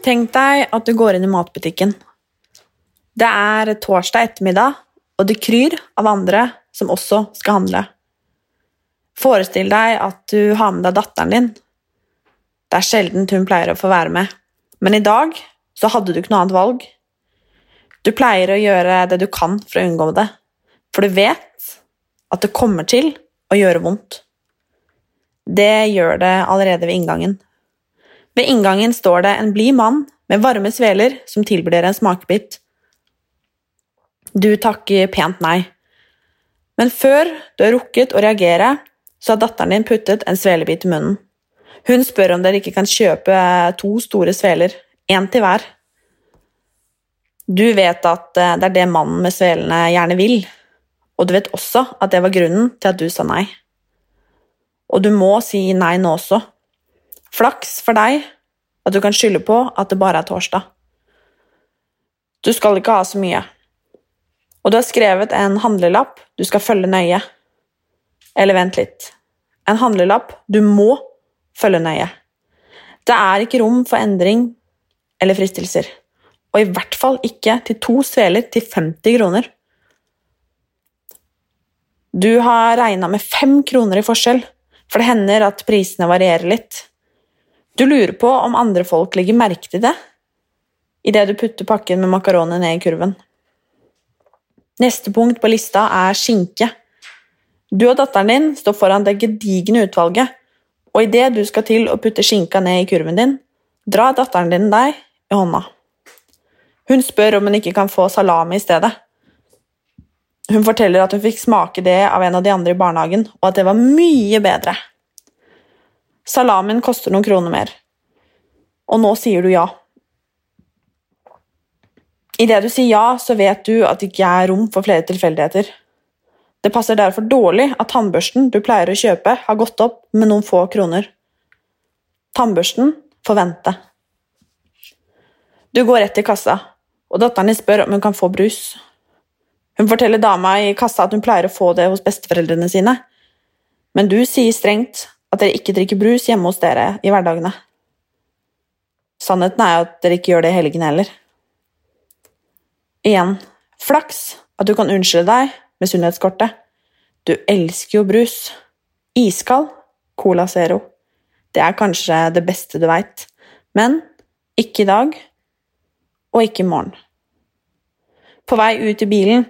Tenk deg at du går inn i matbutikken. Det er torsdag ettermiddag, og det kryr av andre som også skal handle. Forestill deg at du har med deg datteren din. Det er sjelden hun pleier å få være med, men i dag så hadde du ikke noe annet valg. Du pleier å gjøre det du kan for å unngå det, for du vet at det kommer til å gjøre vondt. Det gjør det allerede ved inngangen. Ved inngangen står det en blid mann med varme sveler som tilbyr dere en smakebit. Du takker pent nei. Men før du har rukket å reagere, så har datteren din puttet en svelebit i munnen. Hun spør om dere ikke kan kjøpe to store sveler, én til hver. Du vet at eh, det er det mannen med svelene gjerne vil, og du vet også at det var grunnen til at du sa nei. Og du må si nei nå også. Flaks for deg at du kan skylde på at det bare er torsdag. Du skal ikke ha så mye. Og du har skrevet en handlelapp du skal følge nøye. Eller vent litt. En handlelapp du må følge nøye. Det er ikke rom for endring eller fristelser. Og i hvert fall ikke til to sveler til 50 kroner. Du har regna med fem kroner i forskjell, for det hender at prisene varierer litt. Du lurer på om andre folk legger merke til det idet du putter pakken med makaroni ned i kurven. Neste punkt på lista er skinke. Du og datteren din står foran det gedigne utvalget, og idet du skal til å putte skinka ned i kurven din, drar datteren din deg i hånda. Hun spør om hun ikke kan få salami i stedet. Hun forteller at hun fikk smake det av en av de andre i barnehagen, og at det var mye bedre. Salamien koster noen kroner mer. Og nå sier du ja. Idet du sier ja, så vet du at det ikke er rom for flere tilfeldigheter. Det passer derfor dårlig at tannbørsten du pleier å kjøpe, har gått opp med noen få kroner. Tannbørsten får vente. Du går rett til kassa, og datteren din spør om hun kan få brus. Hun forteller dama i kassa at hun pleier å få det hos besteforeldrene sine, men du sier strengt at dere ikke drikker brus hjemme hos dere i hverdagene. Sannheten er jo at dere ikke gjør det i helgene heller. Igjen, flaks at du kan unnskylde deg med sunnhetskortet. Du elsker jo brus. Iskald Cola Zero. Det er kanskje det beste du veit, men ikke i dag, og ikke i morgen. På vei ut i bilen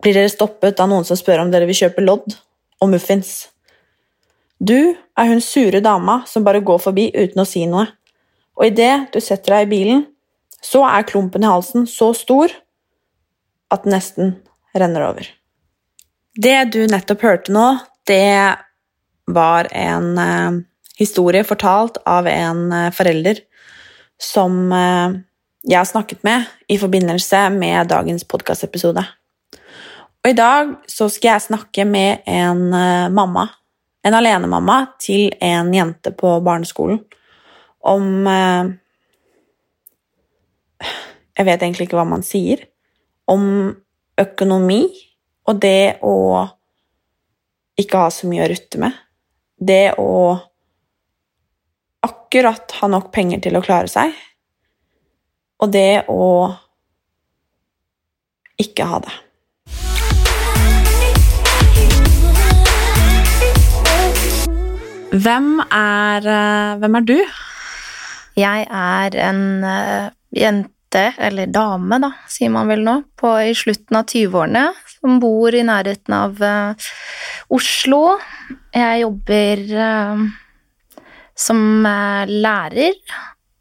blir dere stoppet av noen som spør om dere vil kjøpe lodd og muffins. Du er hun sure dama som bare går forbi uten å si noe, og idet du setter deg i bilen, så er klumpen i halsen så stor at den nesten renner over. Det du nettopp hørte nå, det var en eh, historie fortalt av en eh, forelder som eh, jeg har snakket med i forbindelse med dagens podkastepisode. Og i dag så skal jeg snakke med en eh, mamma, en alenemamma til en jente på barneskolen, om eh, Jeg vet egentlig ikke hva man sier. Om økonomi og det å ikke ha så mye å rutte med. Det å akkurat ha nok penger til å klare seg. Og det å ikke ha det. Hvem er, eh, hvem er du? Jeg er en eh, jente, eller dame, da, sier man vel nå, på, i slutten av 20-årene, som bor i nærheten av eh, Oslo. Jeg jobber som lærer,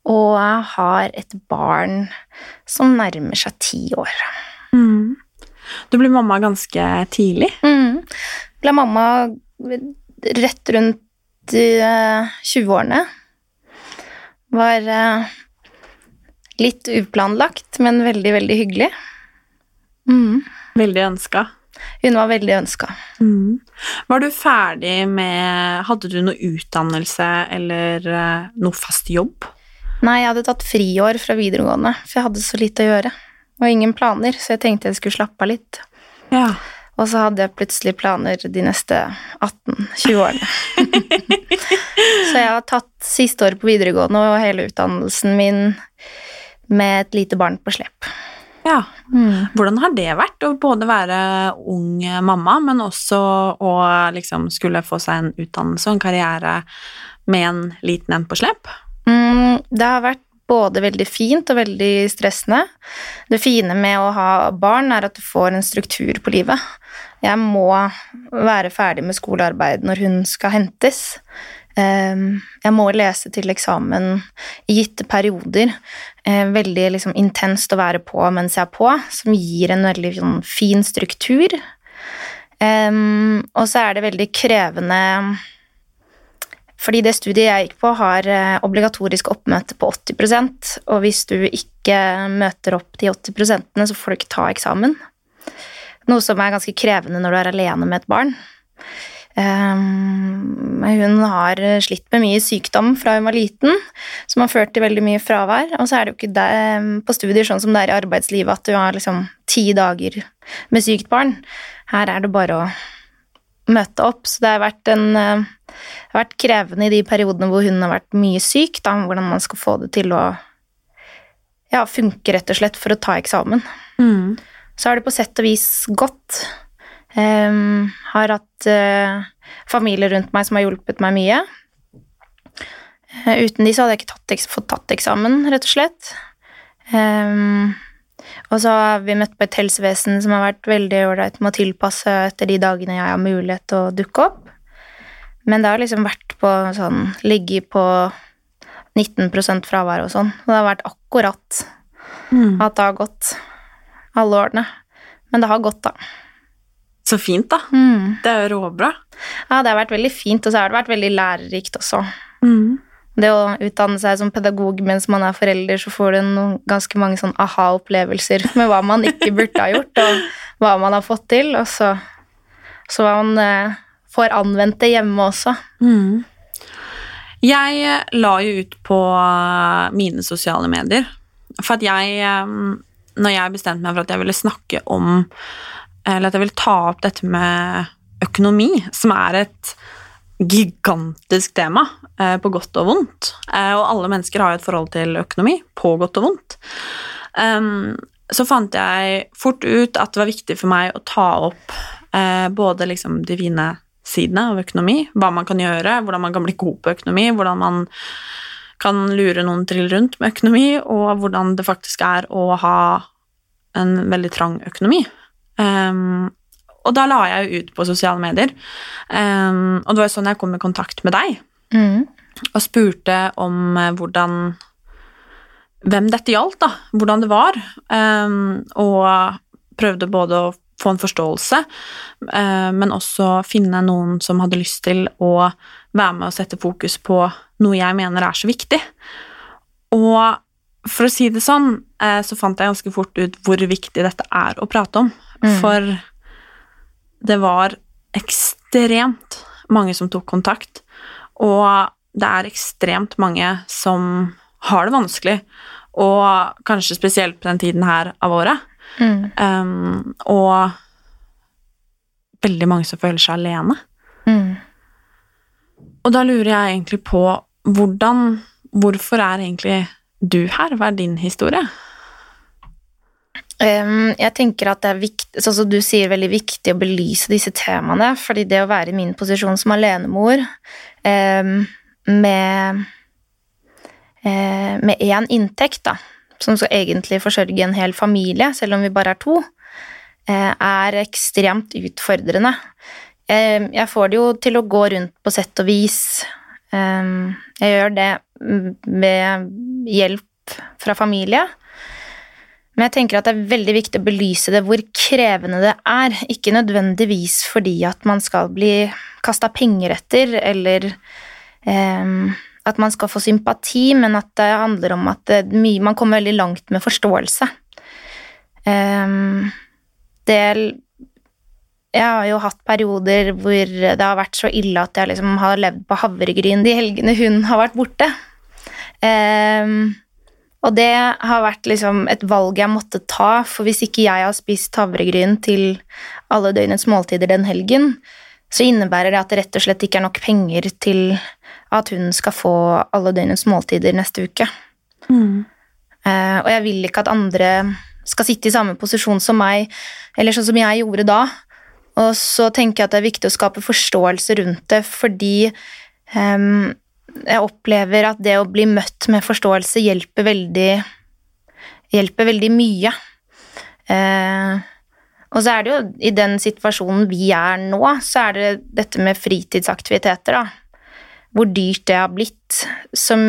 og har et barn som nærmer seg ti år. Mm. Du ble mamma ganske tidlig. Mm. Ble mamma rett rundt 20-årene. Var eh, litt uplanlagt, men veldig, veldig hyggelig. Mm. Veldig ønska. Hun var veldig ønska. Mm. Var du ferdig med Hadde du noe utdannelse eller eh, noe fast jobb? Nei, jeg hadde tatt friår fra videregående, for jeg hadde så lite å gjøre. Og ingen planer, så jeg tenkte jeg skulle slappe av litt. Ja. Og så hadde jeg plutselig planer de neste 18-20 årene. så jeg har tatt siste året på videregående og hele utdannelsen min med et lite barn på slep. ja. Mm. Hvordan har det vært å både være ung mamma, men også å liksom skulle få seg en utdannelse og en karriere med en liten en på slep? Mm, det har vært både veldig fint og veldig stressende. Det fine med å ha barn er at du får en struktur på livet. Jeg må være ferdig med skolearbeid når hun skal hentes. Ehm, Jeg må lese til eksamen i gitte perioder. Eh, Veldig liksom intenst å være på mens jeg er på, som gir en veldig sånn fin struktur. Ehm, Og så er det veldig krevende fordi det studiet jeg gikk på, har eh, obligatorisk oppmøte på 80% og hvis du ikke møter opp de 80 så får du ikke ta eksamen. Noe som er ganske krevende når du er alene med et barn. Um, hun har slitt med mye sykdom fra hun var liten, som har ført til veldig mye fravær. Og så er det jo ikke det, på studier sånn som det er i arbeidslivet, at du har liksom ti dager med sykt barn. Her er det bare å møte opp. Så det har vært en eh, har vært krevende i de periodene hvor hun har vært mye syk, da, hvordan man skal få det til å ja, funke, rett og slett, for å ta eksamen. Mm. Så har det på sett og vis gått. Um, har hatt uh, familie rundt meg som har hjulpet meg mye. Uh, uten de så hadde jeg ikke tatt, fått tatt eksamen, rett og slett. Um, og så har vi møtt på et helsevesen som har vært veldig ålreit med å tilpasse etter de dagene jeg har mulighet til å dukke opp. Men det har liksom vært på sånn Ligget på 19% fravær og sånn. Og det har vært akkurat Mm. at det har gått alle årene. Men det har gått, da. Så fint, da. Mm. Det er jo råbra. Ja, det har vært veldig fint, og så har det vært veldig lærerikt også. Mm. Det å utdanne seg som pedagog mens man er forelder, så får du noen, ganske mange sånn aha-opplevelser med hva man ikke burde ha gjort, og hva man har fått til, og så, så man eh, får anvendt det hjemme også. Mm. Jeg eh, la jo ut på eh, mine sosiale medier, for at jeg eh, Når jeg bestemte meg for at jeg ville snakke om Eller at jeg ville ta opp dette med økonomi, som er et gigantisk tema, eh, på godt og vondt. Eh, og alle mennesker har jo et forhold til økonomi, på godt og vondt. Um, så fant jeg fort ut at det var viktig for meg å ta opp eh, både liksom de fine sidene av økonomi, hva man kan gjøre, hvordan man kan bli god på økonomi, hvordan man kan lure noen trill rundt med økonomi, og hvordan det faktisk er å ha en veldig trang økonomi. Um, og da la jeg jo ut på sosiale medier, um, og det var jo sånn jeg kom i kontakt med deg, Mm. og spurte om eh, hvordan hvem dette gjaldt, da, hvordan det var, um, og prøvde både å få en forståelse, uh, men også finne noen som hadde lyst til å være med og sette fokus på noe jeg mener er så viktig. Og for å si det sånn, eh, så fant jeg ganske fort ut hvor viktig dette er å prate om, for det var ekstremt mange som tok kontakt, og det er ekstremt mange som har det vanskelig, og kanskje spesielt på den tiden her av året. Mm. Um, og veldig mange som føler seg alene. Mm. Og da lurer jeg egentlig på hvordan Hvorfor er egentlig du her? Hva er din historie? Jeg tenker at det er viktig, sånn som du sier, veldig viktig å belyse disse temaene, fordi det å være i min posisjon som alenemor med eh, med én inntekt, da, som skal egentlig forsørge en hel familie, selv om vi bare er to, eh, er ekstremt utfordrende. Eh, jeg får det jo til å gå rundt på sett og vis. Eh, jeg gjør det med hjelp fra familie. Men jeg tenker at det er veldig viktig å belyse det hvor krevende det er. Ikke nødvendigvis fordi at man skal bli kasta penger etter, eller eh, at man skal få sympati, men at det handler om at det, mye, man kommer veldig langt med forståelse. Eh, det Jeg har jo hatt perioder hvor det har vært så ille at jeg liksom har levd på havregryn de helgene hun har vært borte. Um, og det har vært liksom et valg jeg måtte ta, for hvis ikke jeg har spist havregryn til alle døgnets måltider den helgen, så innebærer det at det rett og slett ikke er nok penger til at hun skal få alle døgnets måltider neste uke. Mm. Uh, og jeg vil ikke at andre skal sitte i samme posisjon som meg, eller sånn som jeg gjorde da. Og så tenker jeg at det er viktig å skape forståelse rundt det, fordi um, jeg opplever at det å bli møtt med forståelse hjelper veldig Hjelper veldig mye. Uh, og så er det jo i den situasjonen vi er nå, så er det dette med fritidsaktiviteter, da. Hvor dyrt det har blitt, som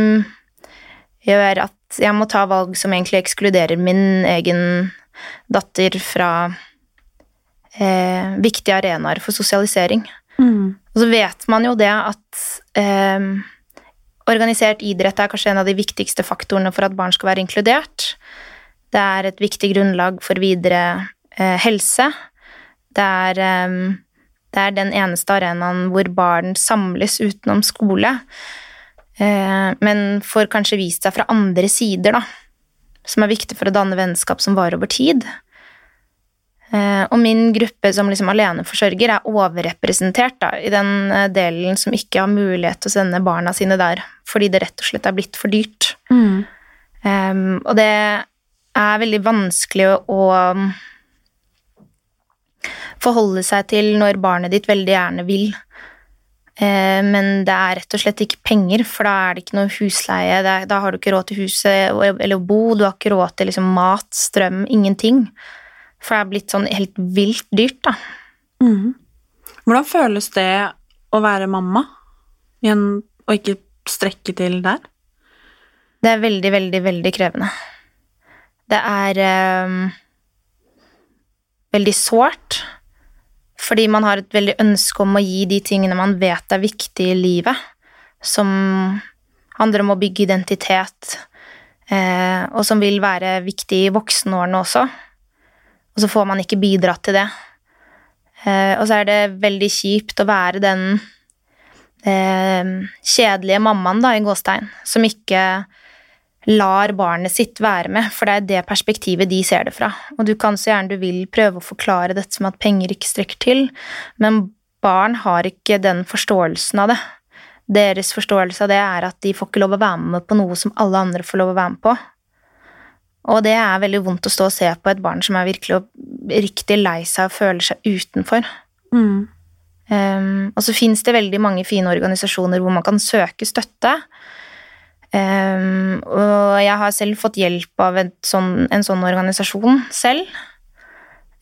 gjør at jeg må ta valg som egentlig ekskluderer min egen datter fra eh, viktige arenaer for sosialisering. Mm. Og så vet man jo det at eh, organisert idrett er kanskje en av de viktigste faktorene for at barn skal være inkludert. Det er et viktig grunnlag for videre eh, helse. Det er, eh, det er den eneste arenaen hvor barn samles utenom skole. Eh, men får kanskje vist seg fra andre sider, da. Som er viktig for å danne vennskap som varer over tid. Eh, og min gruppe som liksom aleneforsørger er overrepresentert da, i den eh, delen som ikke har mulighet til å sende barna sine der, fordi det rett og slett er blitt for dyrt. Mm. Um, og det er veldig vanskelig å, å forholde seg til når barnet ditt veldig gjerne vil. Eh, men det er rett og slett ikke penger, for da er det ikke noe husleie. Er, da har du ikke råd til huset eller å bo, du har ikke råd til liksom mat, strøm, ingenting. For det er blitt sånn helt vilt dyrt, da. Mm. Hvordan føles det å være mamma igjen, og ikke strekke til der? Det er veldig, veldig, veldig krevende. Det er eh, veldig sårt, fordi man har et veldig ønske om å gi de tingene man vet er viktige i livet, som handler om å bygge identitet, eh, og som vil være viktig i voksenårene også. Og så får man ikke bidratt til det. Eh, og så er det veldig kjipt å være den eh, kjedelige mammaen, da, i gåstein, som ikke lar barnet sitt være med, for det er det perspektivet de ser det fra. Og du kan så gjerne du vil prøve å forklare dette som at penger ikke strekker til, men barn har ikke den forståelsen av det. Deres forståelse av det er at de får ikke lov å være med på noe som alle andre får lov å være med på. Og det er veldig vondt å stå og se på et barn som er virkelig riktig lei seg og føler seg utenfor. Mm. Um, og så fins det veldig mange fine organisasjoner hvor man kan søke støtte. Um, og jeg har selv fått hjelp av sånn, en sånn organisasjon selv.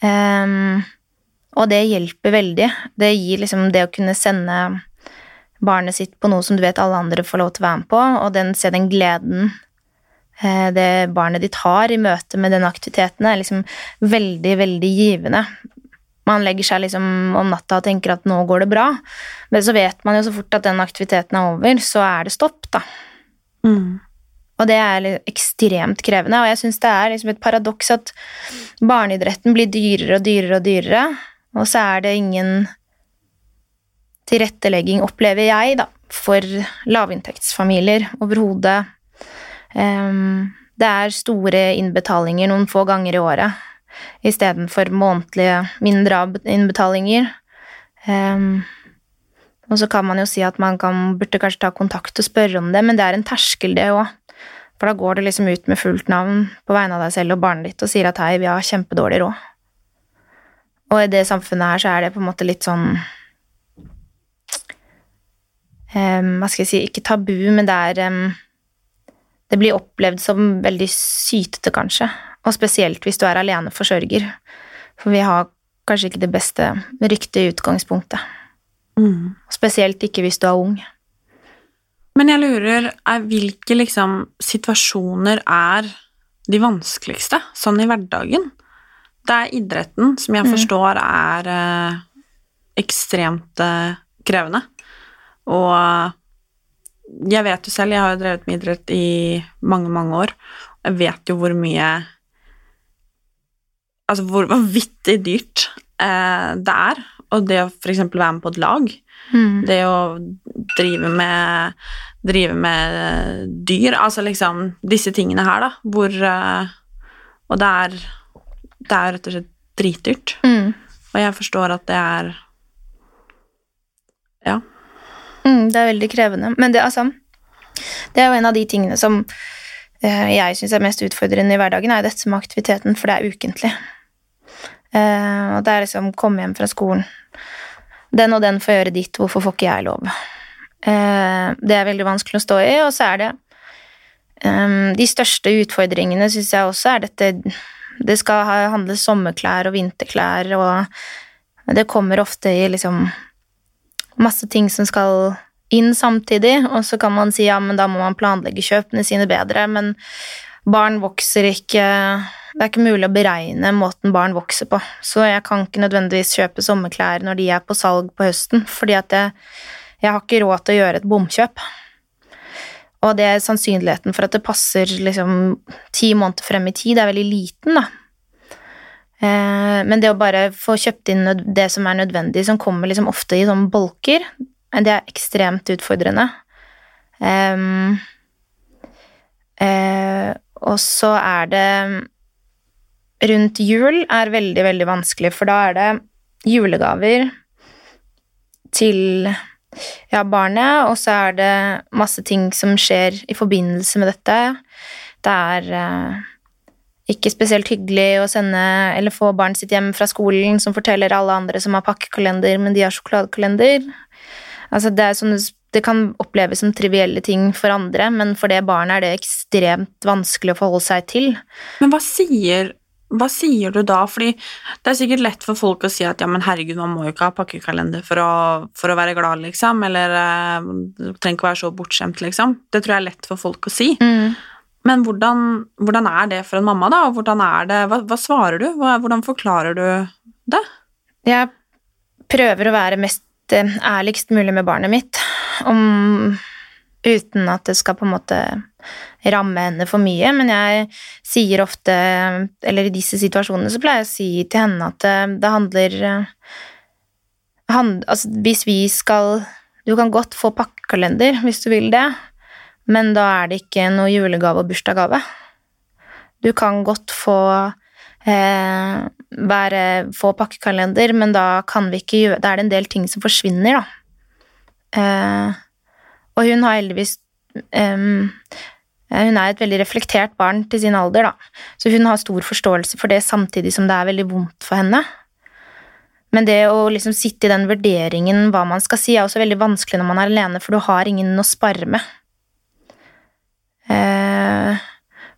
Um, og det hjelper veldig. Det gir liksom det å kunne sende barnet sitt på noe som du vet alle andre får lov til å være med på, og den, se den gleden det barnet ditt har i møte med den aktiviteten, er liksom veldig, veldig givende. Man legger seg liksom om natta og tenker at nå går det bra, men så vet man jo så fort at den aktiviteten er over, så er det stopp, da. Mm. Og det er ekstremt krevende, og jeg syns det er liksom et paradoks at barneidretten blir dyrere og dyrere og dyrere, og så er det ingen tilrettelegging, opplever jeg, da, for lavinntektsfamilier overhodet. Um, det er store innbetalinger noen få ganger i året istedenfor månedlige mindre innbetalinger. Um, og så kan man jo si at man kan, burde kanskje ta kontakt og spørre om det, men det er en terskel, det òg. For da går du liksom ut med fullt navn på vegne av deg selv og barnet ditt og sier at hei, vi har kjempedårlig råd. Og i det samfunnet her så er det på en måte litt sånn um, Hva skal jeg si, ikke tabu, men det er em, Det blir opplevd som veldig sytete, kanskje. Og spesielt hvis du er aleneforsørger. For vi har kanskje ikke det beste ryktet i utgangspunktet. Mm. Spesielt ikke hvis du er ung. Men jeg lurer, er, hvilke liksom situasjoner er de vanskeligste, sånn i hverdagen? Det er idretten, som jeg forstår er eh, ekstremt eh, krevende. Og jeg vet jo selv, jeg har jo drevet med idrett i mange, mange år. Jeg vet jo hvor mye Altså hvor vanvittig dyrt eh, det er. Og det å f.eks. være med på et lag, det å drive med drive med dyr, altså liksom disse tingene her, da, hvor eh, Og det er det er rett og slett dritdyrt. Mm. Og jeg forstår at det er Ja. Mm, det er veldig krevende. Men det, altså, det er jo en av de tingene som eh, jeg syns er mest utfordrende i hverdagen, er dette med aktiviteten, for det er ukentlig. Eh, og det er liksom komme hjem fra skolen. Den og den får gjøre ditt, hvorfor får ikke jeg lov? Eh, det er veldig vanskelig å stå i, og så er det De største utfordringene syns jeg også er dette Det skal ha- handle sommerklær og vinterklær, og det kommer ofte i liksom masse ting som skal inn samtidig, og så kan man si ja, men da må man planlegge kjøpene sine bedre, men barn vokser ikke Det er ikke mulig å beregne måten barn vokser på, så jeg kan ikke nødvendigvis kjøpe sommerklær når de er på salg på høsten, fordi at jeg, jeg har ikke råd til å gjøre et bomkjøp. Og det er sannsynligheten for at det passer liksom ti måneder frem i tid, det er veldig liten, da. Eh, Men det å bare få kjøpt inn det som er nødvendig, som kommer liksom ofte i sånne bolker, eh, det er ekstremt utfordrende. Um, uh, og så er det Rundt jul er veldig, veldig vanskelig, for da er det julegaver til ja, barnet, og så er det masse ting som skjer i forbindelse med dette. Det er eh, ikke spesielt hyggelig å sende eller få barn sitt hjem fra skolen som forteller alle andre som har pakkekalender, men de har sjokoladekalender. Altså det, sånne, det kan oppleves som trivielle ting for andre, men for det barnet er det ekstremt vanskelig å forholde seg til. Men hva sier, hva sier du da? Fordi det er sikkert lett for folk å si at ja, men herregud, man må jo ikke ha pakkekalender for å, for å være glad, liksom, eller eh, trenger ikke være så bortskjemt, liksom. Det tror jeg er lett for folk å si. Men hvordan, hvordan er det for en mamma, da? Hvordan er det, hva, hva svarer du? Hva, hvordan forklarer du det? Jeg prøver å være mest eh, ærligst mulig med barnet mitt, om, uten at det skal på en måte ramme henne for mye, men jeg sier ofte, eller i disse situasjonene, så pleier jeg å si til henne at det, det handler eh, hand, altså Hvis vi skal Du kan godt få pakkekalender hvis du vil det, men da er det ikke noe julegave og bursdagsgave. Du kan godt få eh, være, få pakkekalender, men da kan vi ikke gjøre Da er det en del ting som forsvinner, da. Eh, og hun har heldigvis eh, Hun er et veldig reflektert barn til sin alder, da. Så hun har stor forståelse for det, samtidig som det er veldig vondt for henne. Men det å liksom sitte i den vurderingen hva man skal si, er også veldig vanskelig når man er alene, for du har ingen å spare med. Eh,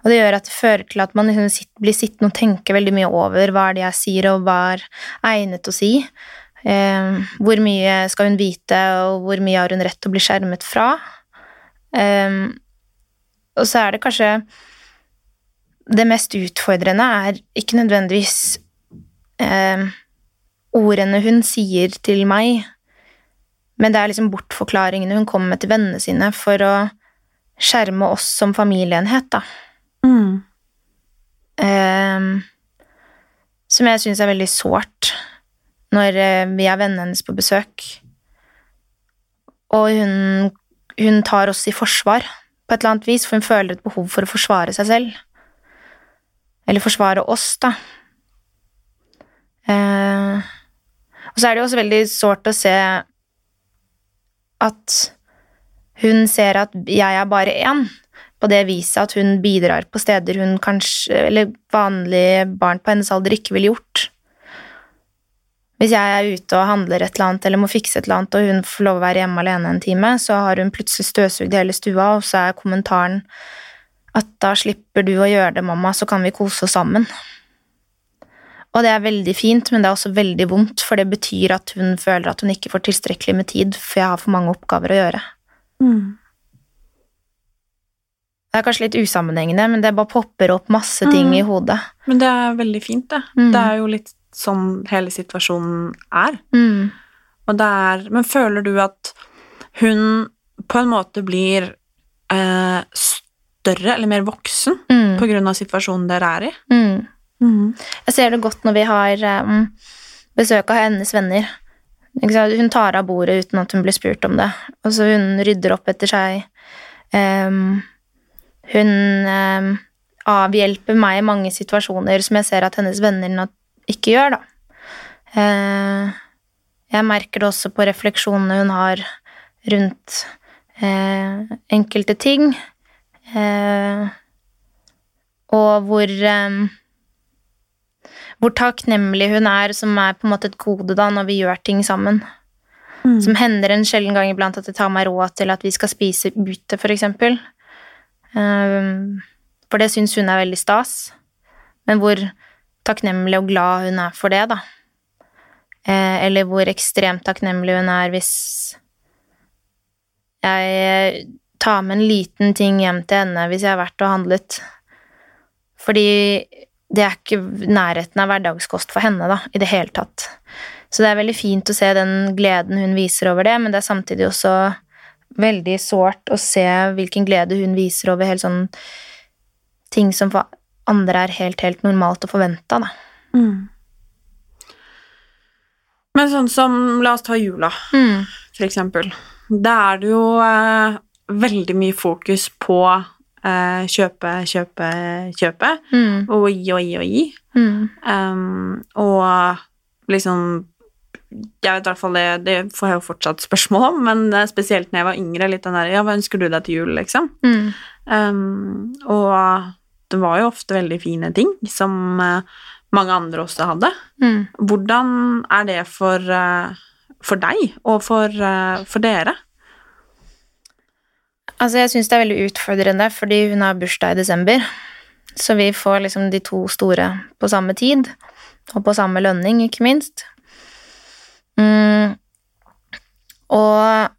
og det gjør at det fører til at man liksom sitt, blir sittende og tenker veldig mye over hva er det jeg sier, og hva er egnet å si. Eh, hvor mye skal hun vite, og hvor mye har hun rett til å bli skjermet fra? Eh, og så er det kanskje Det mest utfordrende er ikke nødvendigvis eh, ordene hun sier til meg, men det er liksom bortforklaringene hun kommer med til vennene sine for å skjerme oss som familieenhet, da. Mm. Ehm, som jeg syns er veldig sårt når eh, vi har vennene hennes på besøk. Og hun, hun tar oss i forsvar på et eller annet vis, for hun føler et behov for å forsvare seg selv. Eller forsvare oss, da. Eh, og så er det jo også veldig sårt å se at hun ser at jeg er bare én, på det viset at hun bidrar på steder hun kanskje, eller vanlige barn på hennes alder ikke ville gjort. Hvis jeg er ute og handler et eller annet eller må fikse et eller annet, og hun får lov å være hjemme alene en time, så har hun plutselig støvsugd hele stua, og så er kommentaren at da slipper du å gjøre det, mamma, så kan vi kose oss sammen. Og det er veldig fint, men det er også veldig vondt, for det betyr at hun føler at hun ikke får tilstrekkelig med tid, for jeg har for mange oppgaver å gjøre. Det er kanskje litt usammenhengende, men det bare popper opp masse ting Mm. i hodet. Men det er veldig fint, det. Mm. Det er jo litt sånn hele situasjonen er. Mm. Og det er Men føler du at hun på en måte blir eh, større eller mer voksen Mm. på grunn av situasjonen dere er i? Mm. Jeg ser det godt når vi har um, besøk av hennes venner. Hun tar av bordet uten at hun blir spurt om det. Og så hun rydder opp etter seg. Um, hun um, avhjelper meg i mange situasjoner som jeg ser at hennes venner ikke gjør, da. Uh, jeg merker det også på refleksjonene hun har rundt uh, enkelte ting. Uh, og hvor um, hvor takknemlig hun er, som er på en måte et gode da, når vi gjør ting sammen. Som hender en sjelden gang iblant at det tar meg råd til at vi skal spise ute, for eksempel. Um, for det syns hun er veldig stas. Men hvor takknemlig og glad hun er for det, da. Eh, eller hvor ekstremt takknemlig hun er hvis jeg tar med en liten ting hjem til henne hvis jeg har vært og handlet. Fordi det er ikke nærheten av hverdagskost for henne, da, i det hele tatt. Så det er veldig fint å se den gleden hun viser over det, men det er samtidig også veldig sårt å se hvilken glede hun viser over helt sånn ting som for andre er helt, helt normalt og forventa, da. Men sånn som La oss ta jula, Mm. for eksempel. Da er det jo eh, veldig mye fokus på eh, kjøpe, kjøpe, kjøpe. Mm. Og gi og gi og gi. Mm. Um, og liksom Jeg vet i hvert fall det, det får jeg jo fortsatt spørsmål om, men eh, spesielt når jeg var yngre, litt den der Ja, hva ønsker du deg til jul, liksom? Mm. Um, og det var jo ofte veldig fine ting som eh, mange andre også hadde. Mm. Hvordan er det for, eh, for deg og for, for dere? Altså, jeg syns det er veldig utfordrende, fordi hun har bursdag i desember. Så vi får liksom de to store på samme tid, og på samme lønning, ikke minst. Mm. Og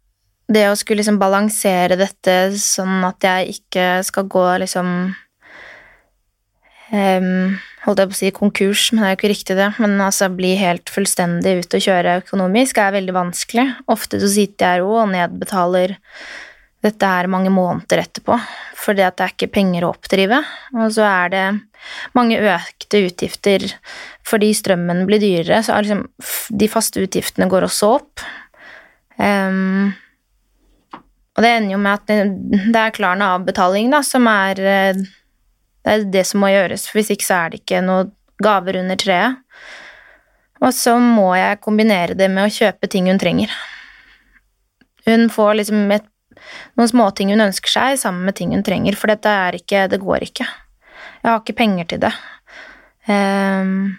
det å skulle liksom balansere dette sånn at jeg ikke skal gå liksom um, Holdt jeg på å si konkurs, men det er jo ikke riktig det. Men altså bli helt fullstendig ute og kjøre økonomisk er veldig vanskelig. Ofte så sitter jeg og nedbetaler dette er mange måneder etterpå, fordi at det er ikke penger å oppdrive. Og så er det mange økte utgifter fordi strømmen blir dyrere, så liksom de faste utgiftene går også opp. Um, og det ender jo med at det, er klarende avbetaling, da, som er eh, det er det som må gjøres, hvis ikke så er det ikke noe gaver under treet. Og så må jeg kombinere det med å kjøpe ting hun trenger. Hun får liksom et noen småting hun ønsker seg, sammen med ting hun trenger, for dette er ikke Det går ikke. Jeg har ikke penger til det. Um,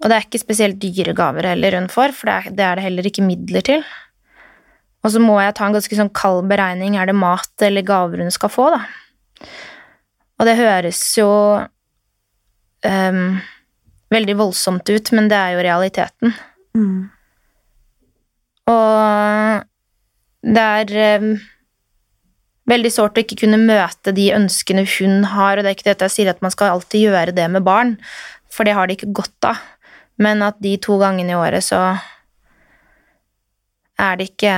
og det er ikke spesielt dyre gaver heller hun får, for det er, det er det heller ikke midler til. Og så må jeg ta en ganske sånn kald beregning. Er det mat eller gaver hun skal få, da? Og det høres jo um, veldig voldsomt ut, men det er jo realiteten. Og det er em, veldig sårt å ikke kunne møte de ønskene hun har, og det er ikke dette jeg sier at man skal alltid gjøre det med barn, for det har de ikke godt av, men at de to gangene i året så er det ikke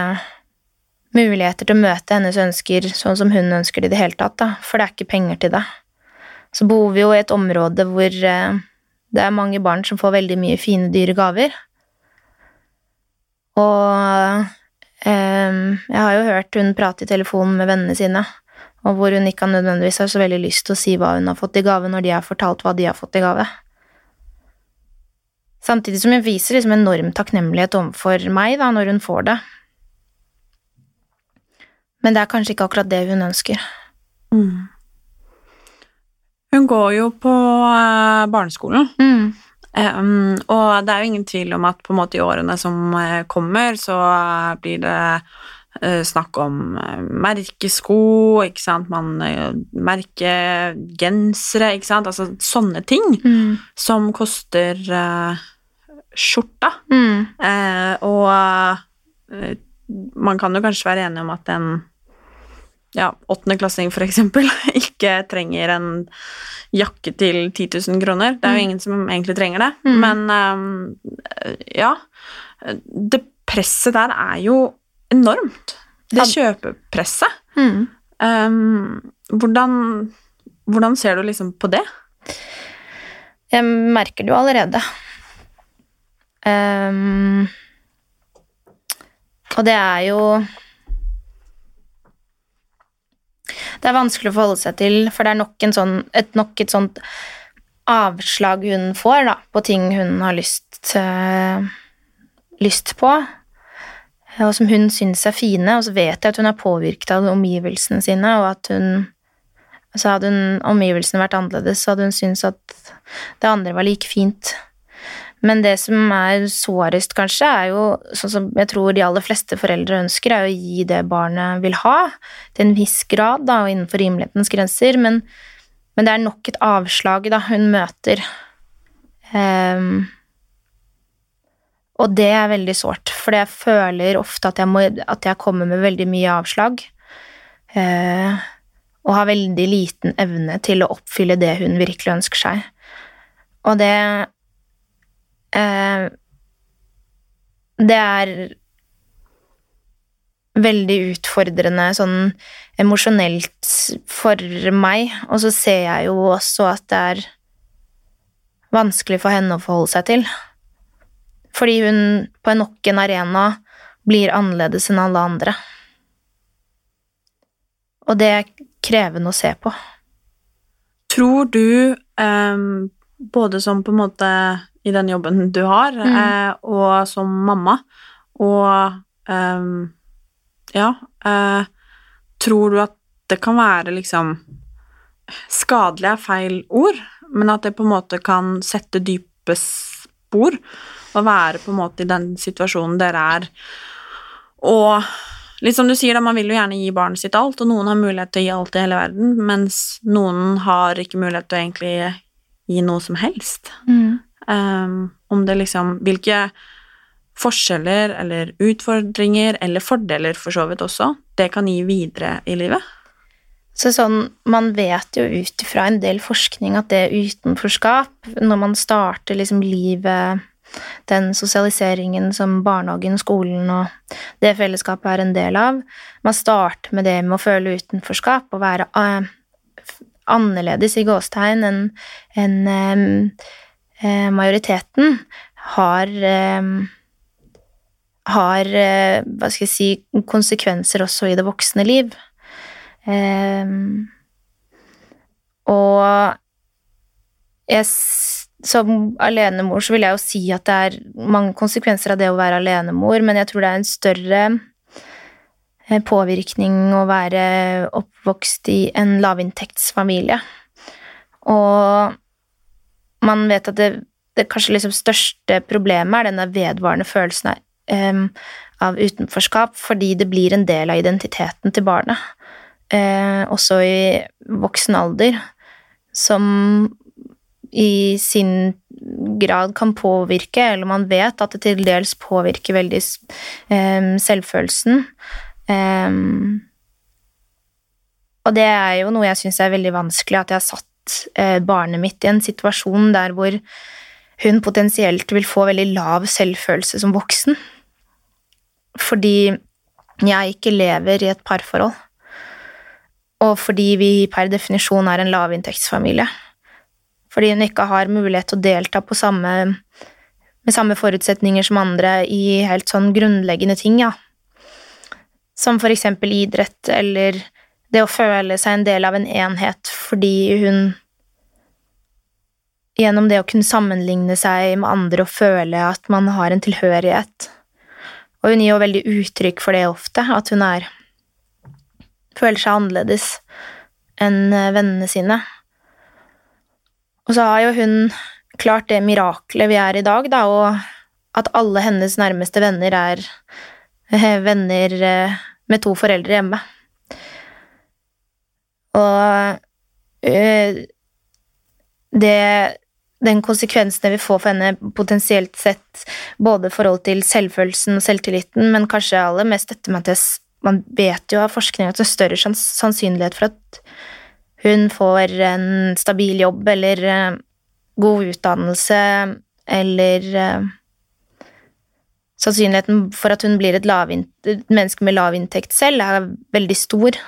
muligheter til å møte hennes ønsker sånn som hun ønsker det i det hele tatt, da, for det er ikke penger til det. Så bor vi jo i et område hvor eh, det er mange barn som får veldig mye fine, dyre gaver. Og jeg har jo hørt hun prate i telefonen med vennene sine, og hvor hun ikke nødvendigvis har så veldig lyst til å si hva hun har fått i gave, når de har fortalt hva de har fått i gave. Samtidig som hun viser liksom enorm takknemlighet overfor meg da, når hun får det. Men det er kanskje ikke akkurat det hun ønsker. Hun går jo på eh, barneskolen. Mm. Um, og det er jo ingen tvil om at på en måte i årene som eh, kommer, så blir det uh, snakk om eh, merkesko, ikke sant, man uh, merkegensere, ikke sant, altså sånne ting Mm. som koster uh, skjorta. Mm. Og man kan jo kanskje være enig om at en ja, åttendeklassing eksempel ikke trenger en jakke til 10 000 kroner. Det er jo ingen som egentlig trenger det. Mm. Men um, ja, det presset der er jo enormt. Det kjøpepresset. Mm. Um, hvordan, hvordan ser du liksom på det? Jeg merker det jo allerede. Um, og det er jo Det er vanskelig å forholde seg til, for det er nok, sånn, et, nok et sånt avslag hun får da, på ting hun har lyst, øh, lyst på, og som hun syns er fine. Og så vet jeg at hun er påvirket av omgivelsene sine, og at hun så hadde hun, omgivelsene vært annerledes, så hadde hun syntes at det andre var like fint. Men det som er sårest, kanskje, er jo sånn som jeg tror de aller fleste foreldre ønsker, er å gi det barnet vil ha, til en viss grad, da, og innenfor rimelighetens grenser, men, men det er nok et avslag da, hun møter. Um, og det er veldig sårt, for jeg føler ofte at jeg, må, at jeg kommer med veldig mye avslag. Uh, og har veldig liten evne til å oppfylle det hun virkelig ønsker seg. Og det eh, Det er veldig utfordrende sånn emosjonelt for meg, og så ser jeg jo også at det er vanskelig for henne å forholde seg til. Fordi hun på nok en arena blir annerledes enn alle andre. Og det er krevende å se på. Tror du, um, både som på en måte i den jobben du har, eh, og som mamma, og eh, ja eh, Tror du at det kan være liksom Skadelig er feil ord, men at det på en måte kan sette dype spor, og være på en måte i den situasjonen dere er, og Litt som du sier, da, man vil jo gjerne gi barnet sitt alt, og noen har mulighet til å gi alt i hele verden, mens noen har ikke mulighet til å egentlig gi noe som helst. Um, om det liksom Hvilke forskjeller eller utfordringer, eller fordeler for så vidt også, det kan gi videre i livet. Så sånn, Man vet jo ut ifra en del forskning at det utenforskap, når man starter liksom livet Den sosialiseringen som barnehagen, skolen og det fellesskapet er en del av Man starter med det med å føle utenforskap og være eh, annerledes i gåstegn enn en, majoriteten har eh, har eh, hva skal jeg si, konsekvenser også i det voksne liv. Og jeg, som alenemor så vil jeg jo si at det er mange konsekvenser av det å være alenemor, men jeg tror det er en større eh, påvirkning å være oppvokst i en lavinntektsfamilie. Og man vet at det, det kanskje liksom største problemet er denne vedvarende følelsen av, um, av utenforskap, fordi det blir en del av identiteten til barnet uh, også i voksen alder, som i sin grad kan påvirke, eller man vet at det til dels påvirker veldig um, selvfølelsen. Um, og det er jo noe jeg syns er veldig vanskelig, at jeg har satt eh, barnet mitt i en situasjon der hvor hun potensielt vil få veldig lav selvfølelse som voksen. Fordi jeg ikke lever i et parforhold og fordi vi per definisjon er en lavinntektsfamilie. Fordi hun ikke har mulighet til å delta på samme, med samme forutsetninger som andre i helt sånn grunnleggende ting, ja. Som for eksempel idrett, eller det å føle seg en del av en enhet fordi hun Gjennom det å kunne sammenligne seg med andre og føle at man har en tilhørighet. Og hun gir jo veldig uttrykk for det ofte, at hun er føler seg annerledes enn eh, vennene sine. Og så har jo hun klart det miraklet vi er i dag, da, og at alle hennes nærmeste venner er eh, venner eh, med to foreldre hjemme. Og øh, det den konsekvensen det vil få for henne potensielt sett, både i forhold til selvfølelsen og selvtilliten, men kanskje aller mest dette med at man vet jo av forskning at det er større sannsynlighet for at hun får en stabil jobb eller uh, god utdannelse eller uh, Sannsynligheten for at hun blir et, et menneske med lav inntekt selv, er veldig stor.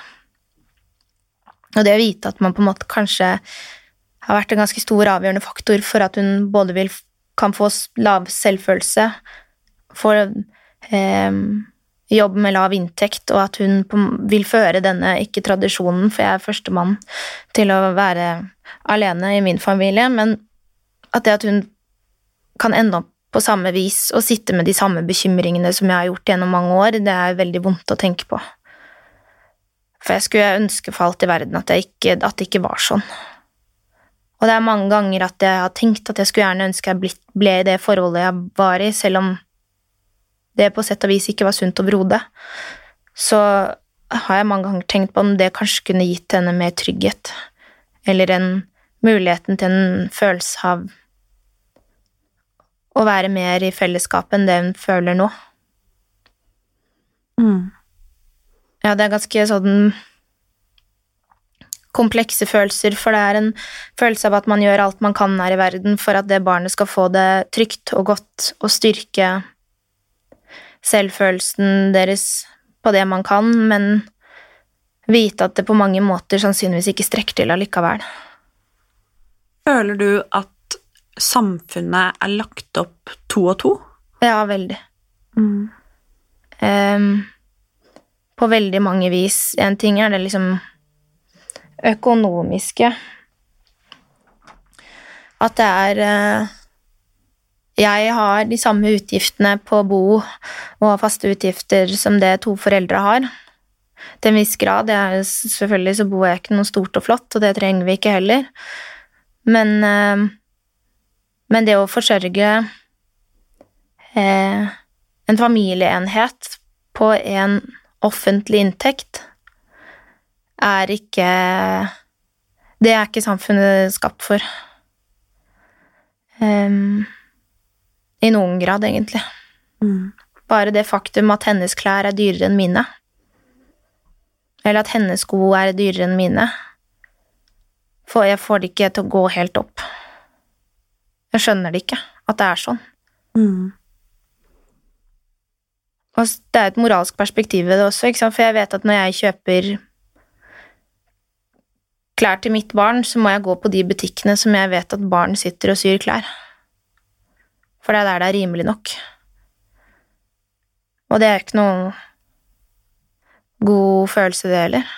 Og det å vite at man på en måte kanskje har vært en ganske stor avgjørende faktor for at hun både vil, kan få lav selvfølelse, få eh, jobb med lav inntekt, og at hun på, vil føre denne ikke-tradisjonen, for jeg er førstemann til å være alene i min familie, men at det at hun kan ende opp på samme vis og sitte med de samme bekymringene som jeg har gjort gjennom mange år, det er veldig vondt å tenke på. For jeg skulle ønske for alt i verden at, ikke, at det ikke var sånn. Og det er mange ganger at jeg har tenkt at jeg skulle gjerne ønske jeg ble i det forholdet jeg var i, selv om det på sett og vis ikke var sunt overhodet. Så har jeg mange ganger tenkt på om det kanskje kunne gitt henne mer trygghet, eller en muligheten til en følelse av å være mer i fellesskap enn det hun føler nå. Mm. Ja, det er ganske sånn komplekse følelser, for det er en følelse av at man gjør alt man kan her i verden for at det barnet skal få det trygt og godt og styrke selvfølelsen deres på det man kan, men vite at det på mange måter sannsynligvis ikke strekker til allikevel. Føler du at samfunnet er lagt opp to og to? Ja, veldig. Mm. Um, på veldig mange vis. En ting er det liksom økonomiske. At det er eh, Jeg har de samme utgiftene på bo og faste utgifter som det to foreldre har. Til en viss grad. Jeg, selvfølgelig så bor jeg ikke noe stort og flott, og det trenger vi ikke heller. Men, eh, men det å forsørge eh, en familieenhet på en offentlig inntekt er ikke Det er ikke samfunnet skapt for. Um, I noen grad, egentlig. Mm. Bare det faktum at hennes klær er dyrere enn mine, eller at hennes sko er dyrere enn mine, for jeg får det ikke til å gå helt opp. Jeg skjønner det ikke, at det er sånn. Mm. Og det er et moralsk perspektiv ved det også, for jeg vet at når jeg kjøper klær til mitt barn, så må jeg gå på de butikkene som jeg vet at barn sitter og syr klær. For det er der det er rimelig nok. Og det er ikke noen god følelse, det heller.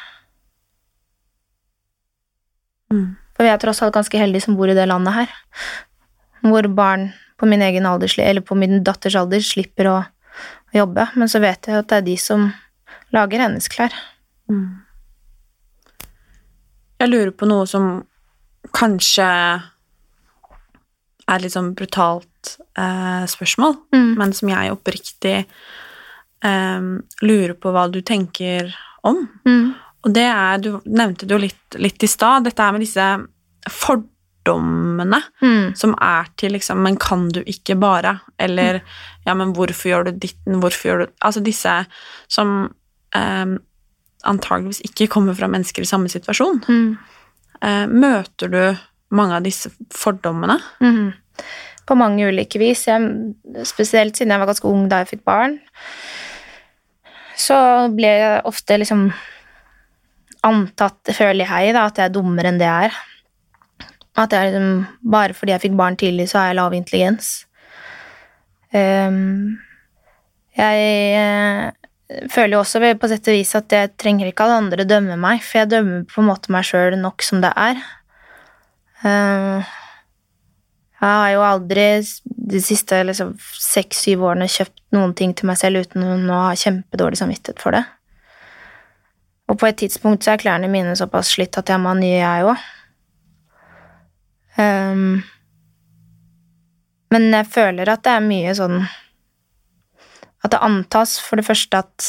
Mm. For vi er tross alt ganske heldige som bor i det landet her, hvor barn på min egen alder, eller på min datters alder, slipper å jobbe, men så vet jeg at det er de som lager hennes klær. Mm. Jeg lurer på noe som kanskje er litt sånn brutalt eh, spørsmål, Mm. men som jeg oppriktig eh, lurer på hva du tenker om. Mm. Og det er Du nevnte det jo litt, litt i stad, dette er med disse fordommene Mm. som er til liksom Men kan du ikke bare? Eller Ja, men hvorfor gjør du ditten? Hvorfor gjør du Altså disse som eh, antageligvis ikke kommer fra mennesker i samme situasjon. Mm. Eh, møter du mange av disse fordommene? Mhm. På mange ulike vis. Jeg, spesielt siden jeg var ganske ung da jeg fikk barn, så ble jeg ofte liksom antatt, føler jeg, da, at jeg er dummere enn det jeg er. At jeg liksom, bare fordi jeg fikk barn tidlig, så har jeg lav intelligens. Um, jeg eh, føler jo også på sett og vis at jeg trenger ikke at andre dømmer meg, for jeg dømmer på en måte meg sjøl nok som det er. Ehm, jeg har jo aldri de siste liksom, seks-syv årene kjøpt noen ting til meg selv uten å ha kjempedårlig samvittighet for det. Og på et tidspunkt så er klærne mine såpass slitt at jeg må ha nye, jeg òg. Ehm, men jeg føler at det er mye sånn At det antas for det første at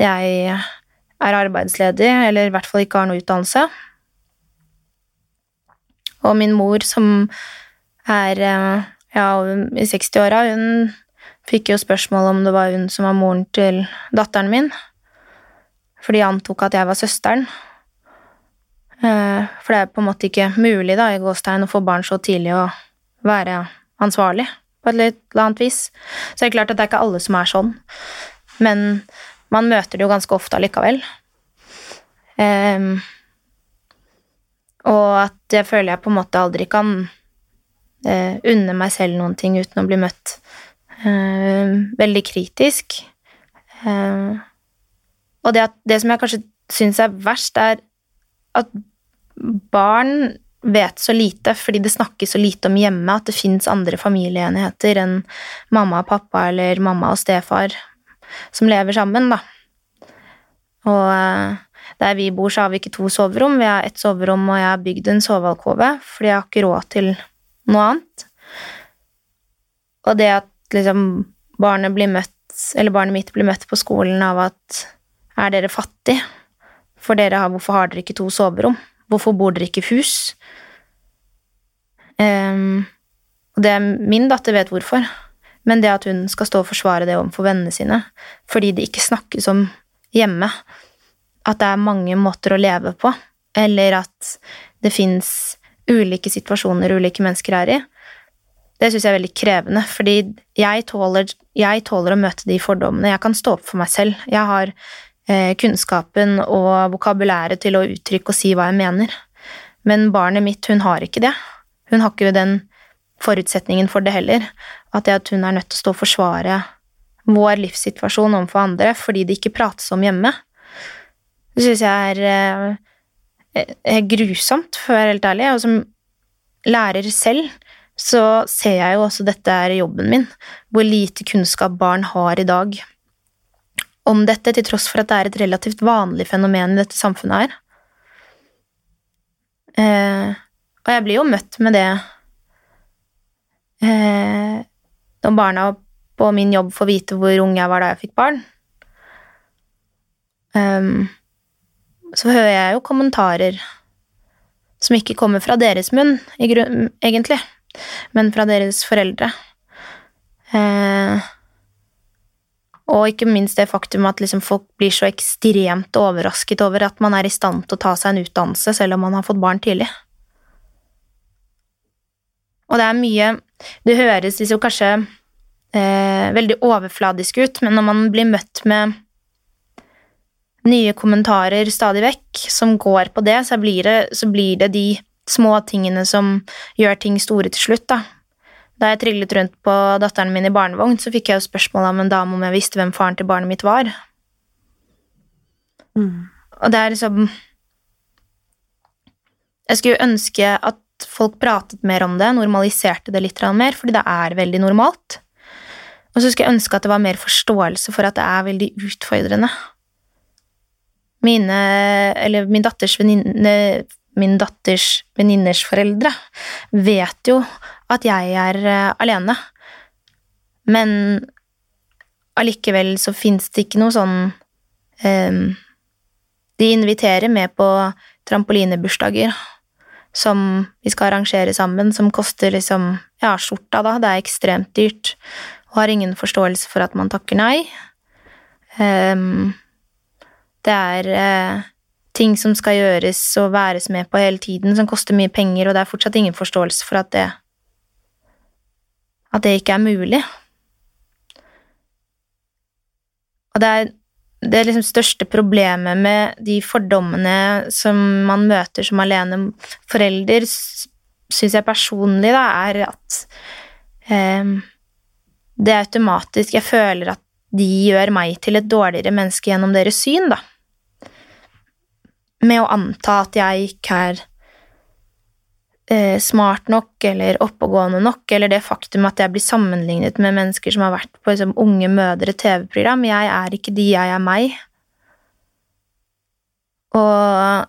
jeg er arbeidsledig, eller i hvert fall ikke har noe utdannelse. Og min mor, som er eh, ja, i 60-åra, hun fikk jo spørsmål om det var hun som var moren til datteren min. For de antok at jeg var søsteren. Eh, For det er på en måte ikke mulig da, i gåstegn å få barn så tidlig og være ansvarlig på et litt annet vis. Så det er klart at det er ikke alle som er sånn, men man møter det jo ganske ofte allikevel. Um, og at jeg føler jeg på en måte aldri kan uh, unne meg selv noen ting uten å bli møtt uh, veldig kritisk. Uh, og det, at, det som jeg kanskje syns er verst, er at barn vet så lite fordi det snakkes så lite om hjemme at det fins andre familieenheter enn mamma og pappa eller mamma og stefar som lever sammen, da. Og eh, der vi bor, så har vi ikke to soverom. Vi har ett soverom, og jeg har bygd en sovealkove, fordi jeg har ikke råd til noe annet. Og det at liksom barnet blir møtt, eller barnet mitt blir møtt på skolen av at er dere fattig? For dere har, hvorfor har dere ikke to soverom? Hvorfor bor dere ikke i hus? Um, og det Min datter vet hvorfor, men det at hun skal stå og forsvare det overfor vennene sine fordi det ikke snakkes om hjemme, at det er mange måter å leve på, eller at det fins ulike situasjoner ulike mennesker er i, det syns jeg er veldig krevende, fordi jeg tåler, jeg tåler å møte de fordommene. Jeg kan stå opp for meg selv. Jeg har kunnskapen og vokabulæret til å uttrykke og si hva jeg mener. Men barnet mitt, hun har ikke det. Hun har ikke den forutsetningen for det heller. At det at hun er nødt til å stå og forsvare vår livssituasjon overfor andre fordi det ikke prates om hjemme, det syns jeg er, eh, er grusomt, for å være helt ærlig. Og som lærer selv så ser jeg jo også dette er jobben min, hvor lite kunnskap barn har i dag om dette, til tross for at det er et relativt vanlig fenomen i dette samfunnet her. Eh, og jeg blir jo møtt med det eh, når barna på min jobb får vite hvor ung jeg var da jeg fikk barn. Um, så hører jeg jo kommentarer som ikke kommer fra deres munn, egentlig men fra deres foreldre. Eh, og ikke minst det faktum at liksom folk blir så ekstremt overrasket over at man er i stand til å ta seg en utdannelse selv om man har fått barn tidlig. Og det er mye Det høres liksom kanskje eh, veldig overfladisk ut, men når man blir møtt med nye kommentarer stadig vekk som går på det, så blir det, så blir det de små tingene som gjør ting store til slutt, da. Da jeg trillet rundt på datteren min i barnevogn, så fikk jeg jo spørsmål av en dame om jeg visste hvem faren til barnet mitt var. Mm. Og det er liksom Jeg skulle ønske at folk pratet mer om det, normaliserte det litt mer, fordi det er veldig normalt. Og så skulle jeg ønske at det var mer forståelse for at det er veldig utfordrende. Mine, eller min datters venninne min datters venninners foreldre vet jo at jeg er uh, alene. Men allikevel så fins det ikke noe sånn um, De inviterer med på trampolinebursdager som vi skal arrangere sammen, som koster liksom ja, skjorta, da. Det er ekstremt dyrt. Og har ingen forståelse for at man takker nei. Um, det er uh, ting som skal gjøres og væres med på hele tiden, som koster mye penger, og det er fortsatt ingen forståelse for at det at det ikke er mulig. Og det er det liksom største problemet med de fordommene som man møter som alene forelder, syns jeg personlig, da, er at eh, det er automatisk Jeg føler at de gjør meg til et dårligere menneske gjennom deres syn, da med å anta at jeg ikke er eh, smart nok eller oppegående nok, eller det faktum at jeg blir sammenlignet med mennesker som har vært på liksom, Unge mødre TV-program. Jeg er ikke de, jeg er meg. Og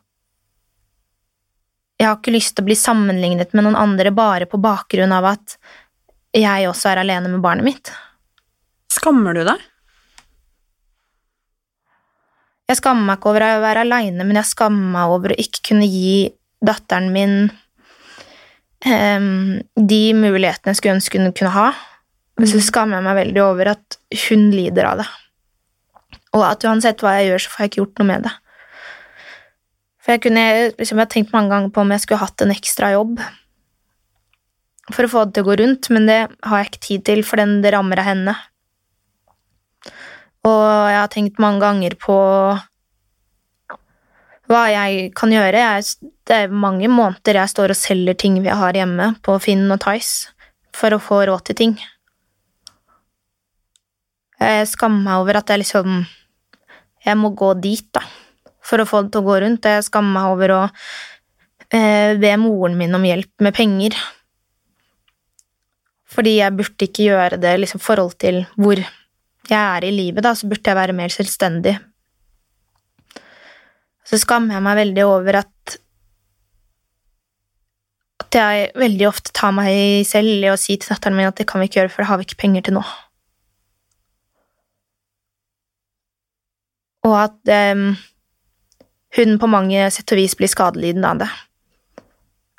jeg har ikke lyst til å bli sammenlignet med noen andre bare på bakgrunn av at jeg også er alene med barnet mitt. Skammer du deg? Jeg skammer meg ikke over å være aleine, men jeg skammer meg over å ikke kunne gi datteren min de mulighetene jeg skulle ønske hun kunne ha. Og så skammer jeg meg veldig over at hun lider av det. Og at uansett hva jeg gjør, så får jeg ikke gjort noe med det. For jeg kunne liksom, Jeg har tenkt mange ganger på om jeg skulle hatt en ekstra jobb for å få det til å gå rundt, men det har jeg ikke tid til, for den det rammer av henne. Og jeg har tenkt mange ganger på hva jeg kan gjøre. Jeg, det er mange måneder jeg står og selger ting vi har hjemme på Finn og Tice for å få råd til ting. Jeg skammer meg over at jeg liksom Jeg må gå dit, da, for å få det til å gå rundt. Jeg skammer meg over å eh, be moren min om hjelp med penger. Fordi jeg burde ikke gjøre det liksom forhold til hvor jeg er i livet, da, så burde jeg være mer selvstendig. Så skammer jeg meg veldig over at at jeg veldig ofte tar meg selv i å si til datteren min at det kan vi ikke gjøre, for det har vi ikke penger til nå. Og at um, hun på mange sett og vis blir skadelidende av det.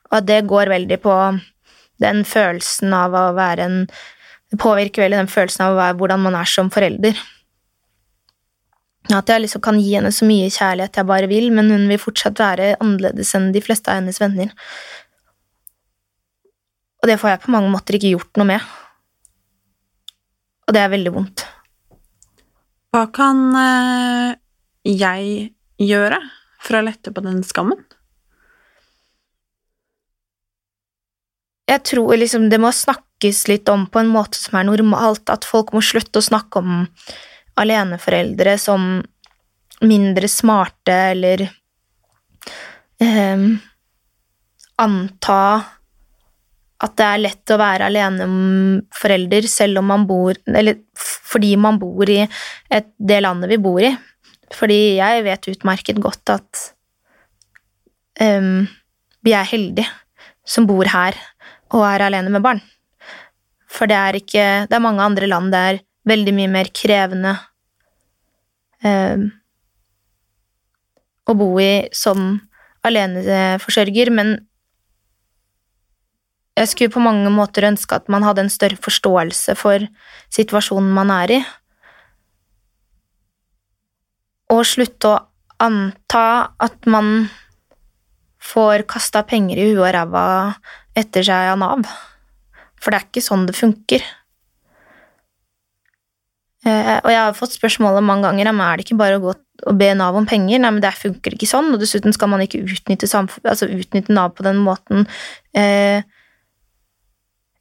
Og at det går veldig på den følelsen av å være en Det påvirker veldig den følelsen av være, hvordan man er som forelder. At jeg liksom kan gi henne så mye kjærlighet jeg bare vil, men hun vil fortsatt være annerledes enn de fleste av hennes venner. Og det får jeg på mange måter ikke gjort noe med. Og det er veldig vondt. Hva kan eh, jeg gjøre for å lette på den skammen? Jeg tror liksom det må snakkes litt om på en måte som er normalt, at folk må slutte å snakke om aleneforeldre som mindre smarte eller eh, anta at det er lett å være aleneforelder selv om man bor Eller fordi man bor i et, det landet vi bor i. Fordi jeg vet utmerket godt at ehm, vi er heldige som bor her og er alene med barn. For det er ikke Det er mange andre land det er veldig mye mer krevende å bo i som aleneforsørger, men jeg skulle på mange måter ønske at man hadde en større forståelse for situasjonen man er i. Og slutte å anta at man får kasta penger i huet og ræva etter seg av Nav. For det er ikke sånn det funker. Eh, og jeg har fått spørsmålet mange ganger om er det ikke bare å gå og be Nav om penger. Nei, men det funker ikke sånn, og dessuten skal man ikke utnytte, altså utnytte Nav på den måten. Eh,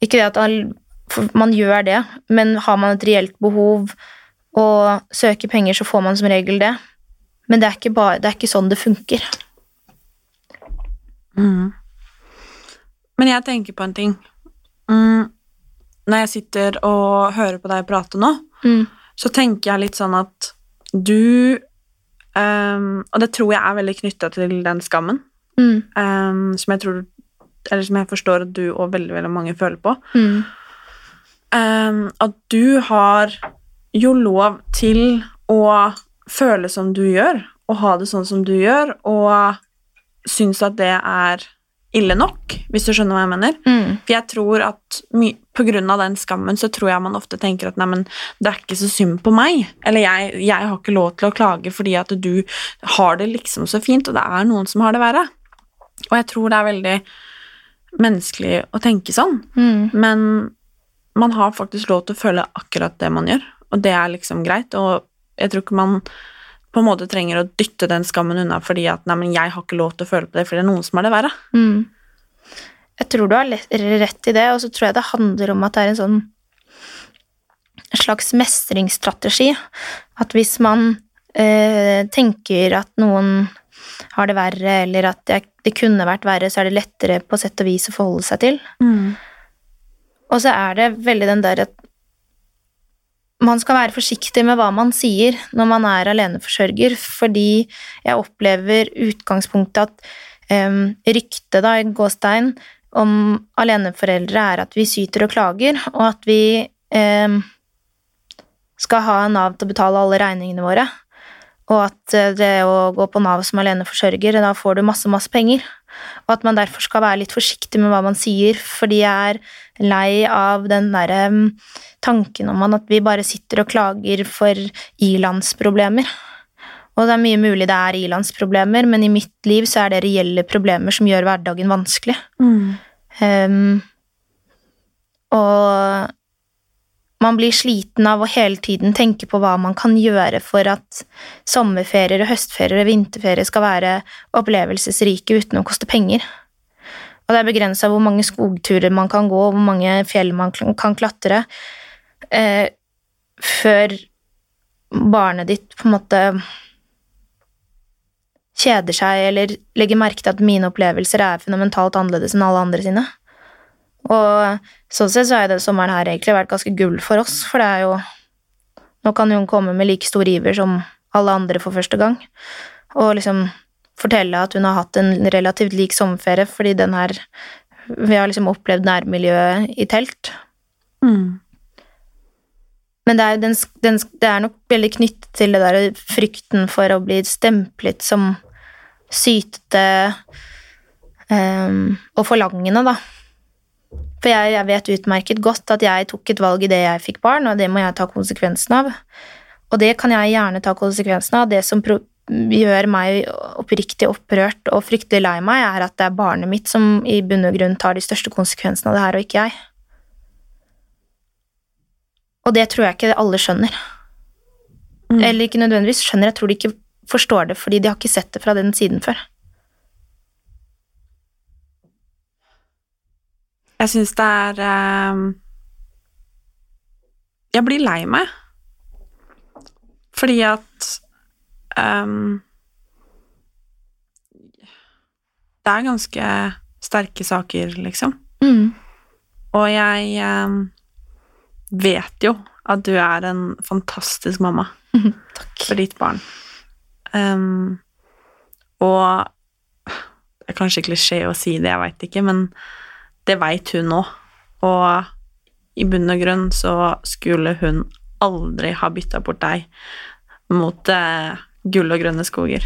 ikke det at man gjør det, men har man et reelt behov og søker penger, så får man som regel det. Men det er ikke, bare, det er ikke sånn det funker. Mm. Men jeg tenker på en ting. Mm. Når jeg sitter og hører på deg prate nå, Mm. Så tenker jeg litt sånn at du um, Og det tror jeg er veldig knytta til den skammen, Mm. um, som jeg tror Eller som jeg forstår at du og veldig, veldig mange føler på. Mm. Um, at du har jo lov til å føle som du gjør, og ha det sånn som du gjør, og synes at det er ille nok, hvis du skjønner hva jeg mener. Mm. For jeg tror at my av den skammen så tror jeg man ofte tenker at neimen, det er ikke så synd på meg, eller jeg, jeg har ikke lov til å klage fordi at du har det liksom så fint, og det er noen som har det verre. Og jeg tror det er veldig menneskelig å tenke sånn, Mm. men man har faktisk lov til å føle akkurat det man gjør, og det er liksom greit, og jeg tror ikke man på en måte trenger å dytte den skammen unna fordi at nei, men jeg har ikke lov til å føle på det, fordi det er noen som har det verre. Mm. Jeg tror du har rett i det, og så tror jeg det handler om at det er en sånn slags mestringsstrategi. At hvis man eh, tenker at noen har det verre, eller at det, kunne vært verre, så er det lettere på sett og vis å forholde seg til. Og så er det veldig den der at man skal være forsiktig med hva man sier når man er aleneforsørger, fordi jeg opplever utgangspunktet at um, ryktet, da, i gåstein, om aleneforeldre er at vi syter og klager, og at vi eh, skal ha Nav til å betale alle regningene våre. Og at eh, det å gå på Nav som aleneforsørger, da får du masse, masse penger. Og at man derfor skal være litt forsiktig med hva man sier, fordi jeg er lei av den derre tanken om at vi bare sitter og klager for ilandsproblemer. Og det er mye mulig det er ilandsproblemer, men i mitt liv så er det reelle problemer som gjør hverdagen vanskelig. Em, og man blir sliten av å hele tiden tenke på hva man kan gjøre for at sommerferier høstferier og vinterferier skal være opplevelsesrike uten å koste penger. Og det er begrensa hvor mange skogturer man kan gå, hvor mange fjell man kan klatre, eh, før barnet ditt på en måte kjeder seg eller legger merke til at mine opplevelser er fundamentalt annerledes enn alle andre sine. Og sånn sett så har den sommeren her egentlig vært ganske gull for oss, for det er jo Nå kan hun komme med like stor iver som alle andre for første gang, og liksom fortelle at hun har hatt en relativt lik sommerferie, fordi den her Vi har liksom opplevd nærmiljøet i telt. Mm. Men det er, den, den, det er nok veldig knyttet til det der frykten for å bli stemplet som sytete um, og forlangende, da. For jeg, jeg vet utmerket godt at jeg tok et valg idet jeg fikk barn, og det må jeg ta konsekvensen av. Og det kan jeg gjerne ta konsekvensen av. Det som gjør meg oppriktig opprørt og fryktelig lei meg, er at det er barnet mitt som i bunn og grunn tar de største konsekvensene av det her, og ikke jeg. Og det tror jeg ikke alle skjønner. Eller ikke nødvendigvis skjønner, jeg tror de ikke forstår det fordi de har ikke sett det fra den siden før. Jeg syns det er ehm, Jeg blir lei meg. Fordi at ehm, Det er ganske sterke saker, liksom. Og jeg ehm, vet jo at du er en fantastisk mamma for ditt barn. Ehm, og det er kanskje klisjé å si det, jeg veit ikke, men det veit hun nå. Og i bunn og grunn så skulle hun aldri ha bytta bort deg mot eh, gull og grønne skoger.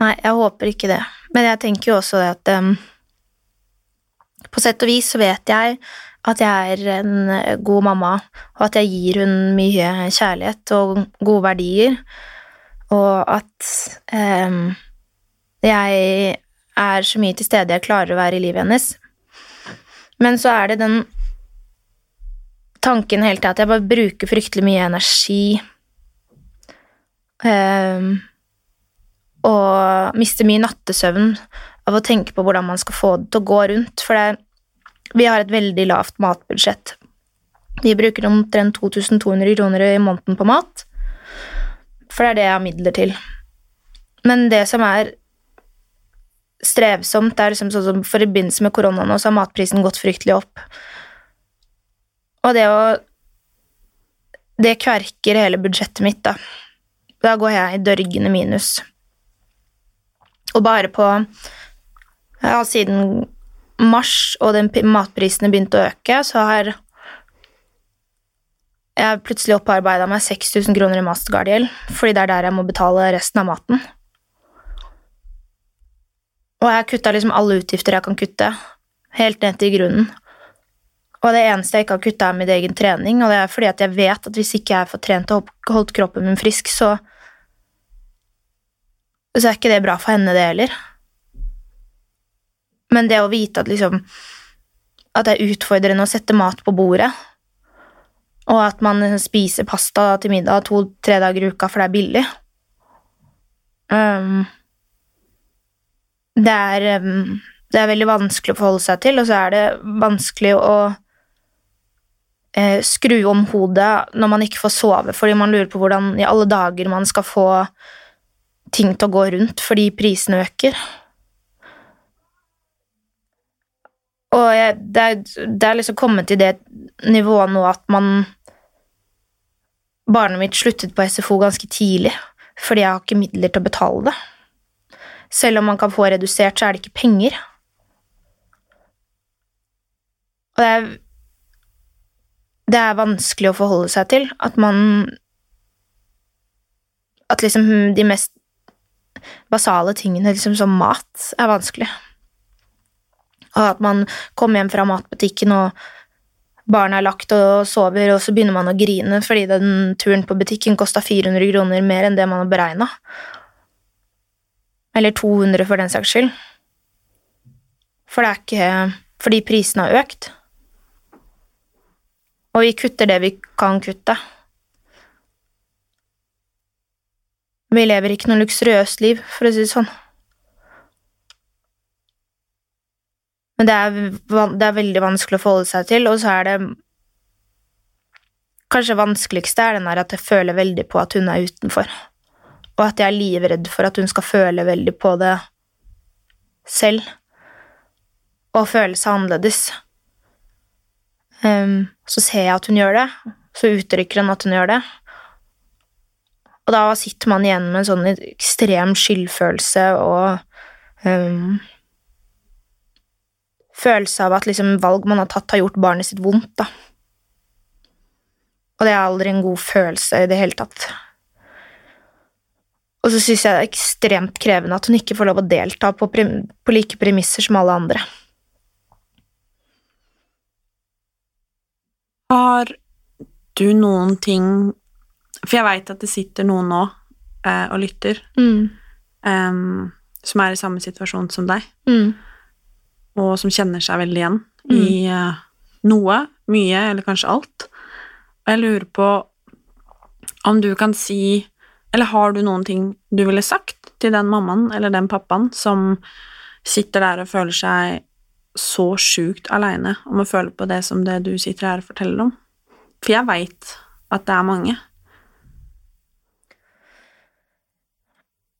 Nei, jeg håper ikke det. Men jeg tenker jo også det at um, På sett og vis så vet jeg at jeg er en eh, god mamma, og at jeg gir hun mye kjærlighet og gode verdier, og at um, jeg er så mye til stede jeg klarer å være i livet hennes. Men så er det den tanken hele tida at jeg bare bruker fryktelig mye energi um, og mister mye nattesøvn av å tenke på hvordan man skal få det til å gå rundt. For det, vi har et veldig lavt matbudsjett. Vi bruker omtrent 2200 kroner i måneden på mat, for det er det jeg har midler til. Men det som er strevsomt, det er liksom sånn som for i begynnelsen med korona nå, så har matprisen gått fryktelig opp. Og det å Det kverker hele budsjettet mitt, da. Da går jeg i dørgende minus. Og bare på ja, Siden mars og den matprisene begynte å øke, så har jeg plutselig opparbeida meg 6000 kroner i Mastercard-gjeld, fordi det er der jeg må betale resten av maten. Og jeg kutta liksom alle utgifter jeg kan kutte, helt ned til grunnen. Og det eneste jeg ikke har kutta, er min egen trening, og det er fordi at jeg vet at hvis ikke jeg får trent og holdt kroppen min frisk, så så er ikke det bra for henne, det heller. Men det å vite at liksom At det er utfordrende å sette mat på bordet, og at man spiser pasta til middag to-tre dager i uka, for det er billig um, det, er, um, det er veldig vanskelig å forholde seg til, og så er det vanskelig å uh, skru om hodet når man ikke får sove, fordi man lurer på hvordan i alle dager man skal få ting til å gå rundt fordi prisene øker. Og jeg, det, er, det er liksom kommet til det nivået nå at man Barnet mitt sluttet på SFO ganske tidlig fordi jeg har ikke midler til å betale det. selv om man kan få redusert, så er det ikke penger. Og det er Det er vanskelig å forholde seg til at man At liksom de mest basale tingene, liksom som mat, er vanskelig. Og at man kommer hjem fra matbutikken, og barna er lagt og sover, og så begynner man å grine fordi den turen på butikken kosta 400 kroner mer enn det man har beregna. Eller 200 for den saks skyld. For det er ikke Fordi prisene har økt. Og vi kutter det vi kan kutte. Vi lever ikke noe luksuriøst liv, for å si det sånn. Men det er, det er veldig vanskelig å forholde seg til, og så er det Kanskje vanskeligste er den der at jeg føler veldig på at hun er utenfor. Og at jeg er livredd for at hun skal føle veldig på det selv. Og føle seg annerledes. Um, så ser jeg at hun gjør det, så uttrykker hun at hun gjør det. Og da sitter man igjen med en sånn ekstrem skyldfølelse og ehm, følelse av at liksom valg man har tatt, har gjort barnet sitt vondt. da. Og det er aldri en god følelse i det hele tatt. Og så syns jeg det er ekstremt krevende at hun ikke får lov å delta på, på like premisser som alle andre. Har du noen ting For jeg veit at det sitter noen nå eh, og lytter, em, som er i samme situasjon som deg, Mm. Og som kjenner seg veldig igjen i eh, noe, mye, eller kanskje alt. Og jeg lurer på om du kan si Eller har du noen ting du ville sagt til den mammaen eller den pappaen som sitter der og føler seg så sjukt aleine om å føle på det som det du sitter her og forteller om? For jeg veit at det er mange.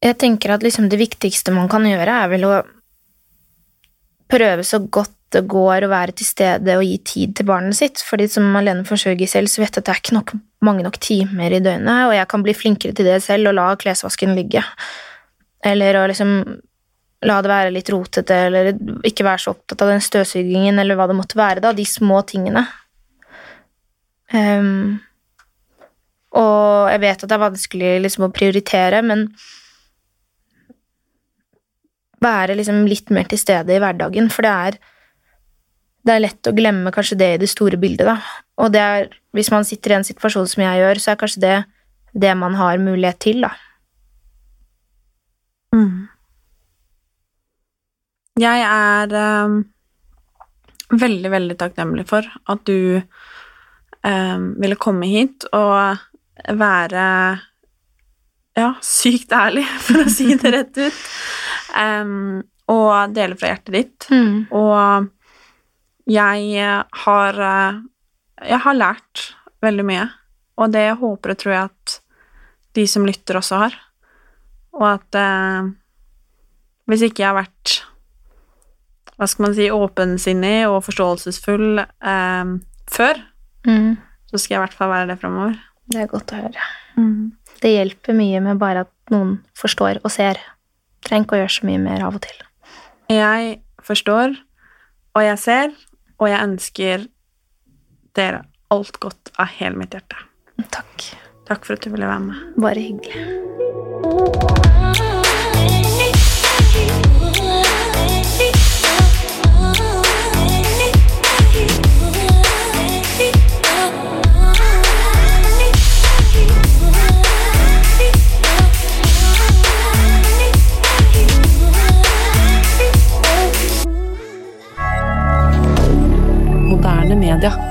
Jeg tenker at liksom det viktigste man kan gjøre, er vel å prøve så godt det går å være til stede og gi tid til barnet sitt. Fordi som alene forsørger selv, så vet jeg at det er ikke nok, mange nok timer i døgnet, og jeg kan bli flinkere til det selv og la klesvasken ligge. Eller å liksom la det være litt rotete, eller ikke være så opptatt av den støvsugingen, eller hva det måtte være, da. De små tingene. Um, og jeg vet at det er vanskelig liksom å prioritere, men være liksom litt mer til stede i hverdagen, for det er det er lett å glemme kanskje det i det store bildet, da. Og det er, hvis man sitter i en situasjon som jeg gjør, så er kanskje det det man har mulighet til, da. Mm. Jeg er ehm, veldig, veldig takknemlig for at du ehm, ville komme hit og være ja, sykt ærlig, for å si det rett ut, Um, og dele fra hjertet ditt. Og jeg har eh, Jeg har lært veldig mye, og det håper og tror jeg at de som lytter, også har. Og at eh, hvis ikke jeg har vært hva skal man si, åpensinnig og forståelsesfull eh, før, Mm. så skal jeg i hvert fall være det framover. Det er godt å høre. Det hjelper mye med bare at noen forstår og ser. Trenger ikke å gjøre så mye mer av og til. Jeg forstår, og jeg ser, og jeg ønsker dere alt godt av hele mitt hjerte. Takk. Takk for at du ville være med. Bare hyggelig. Moderne media.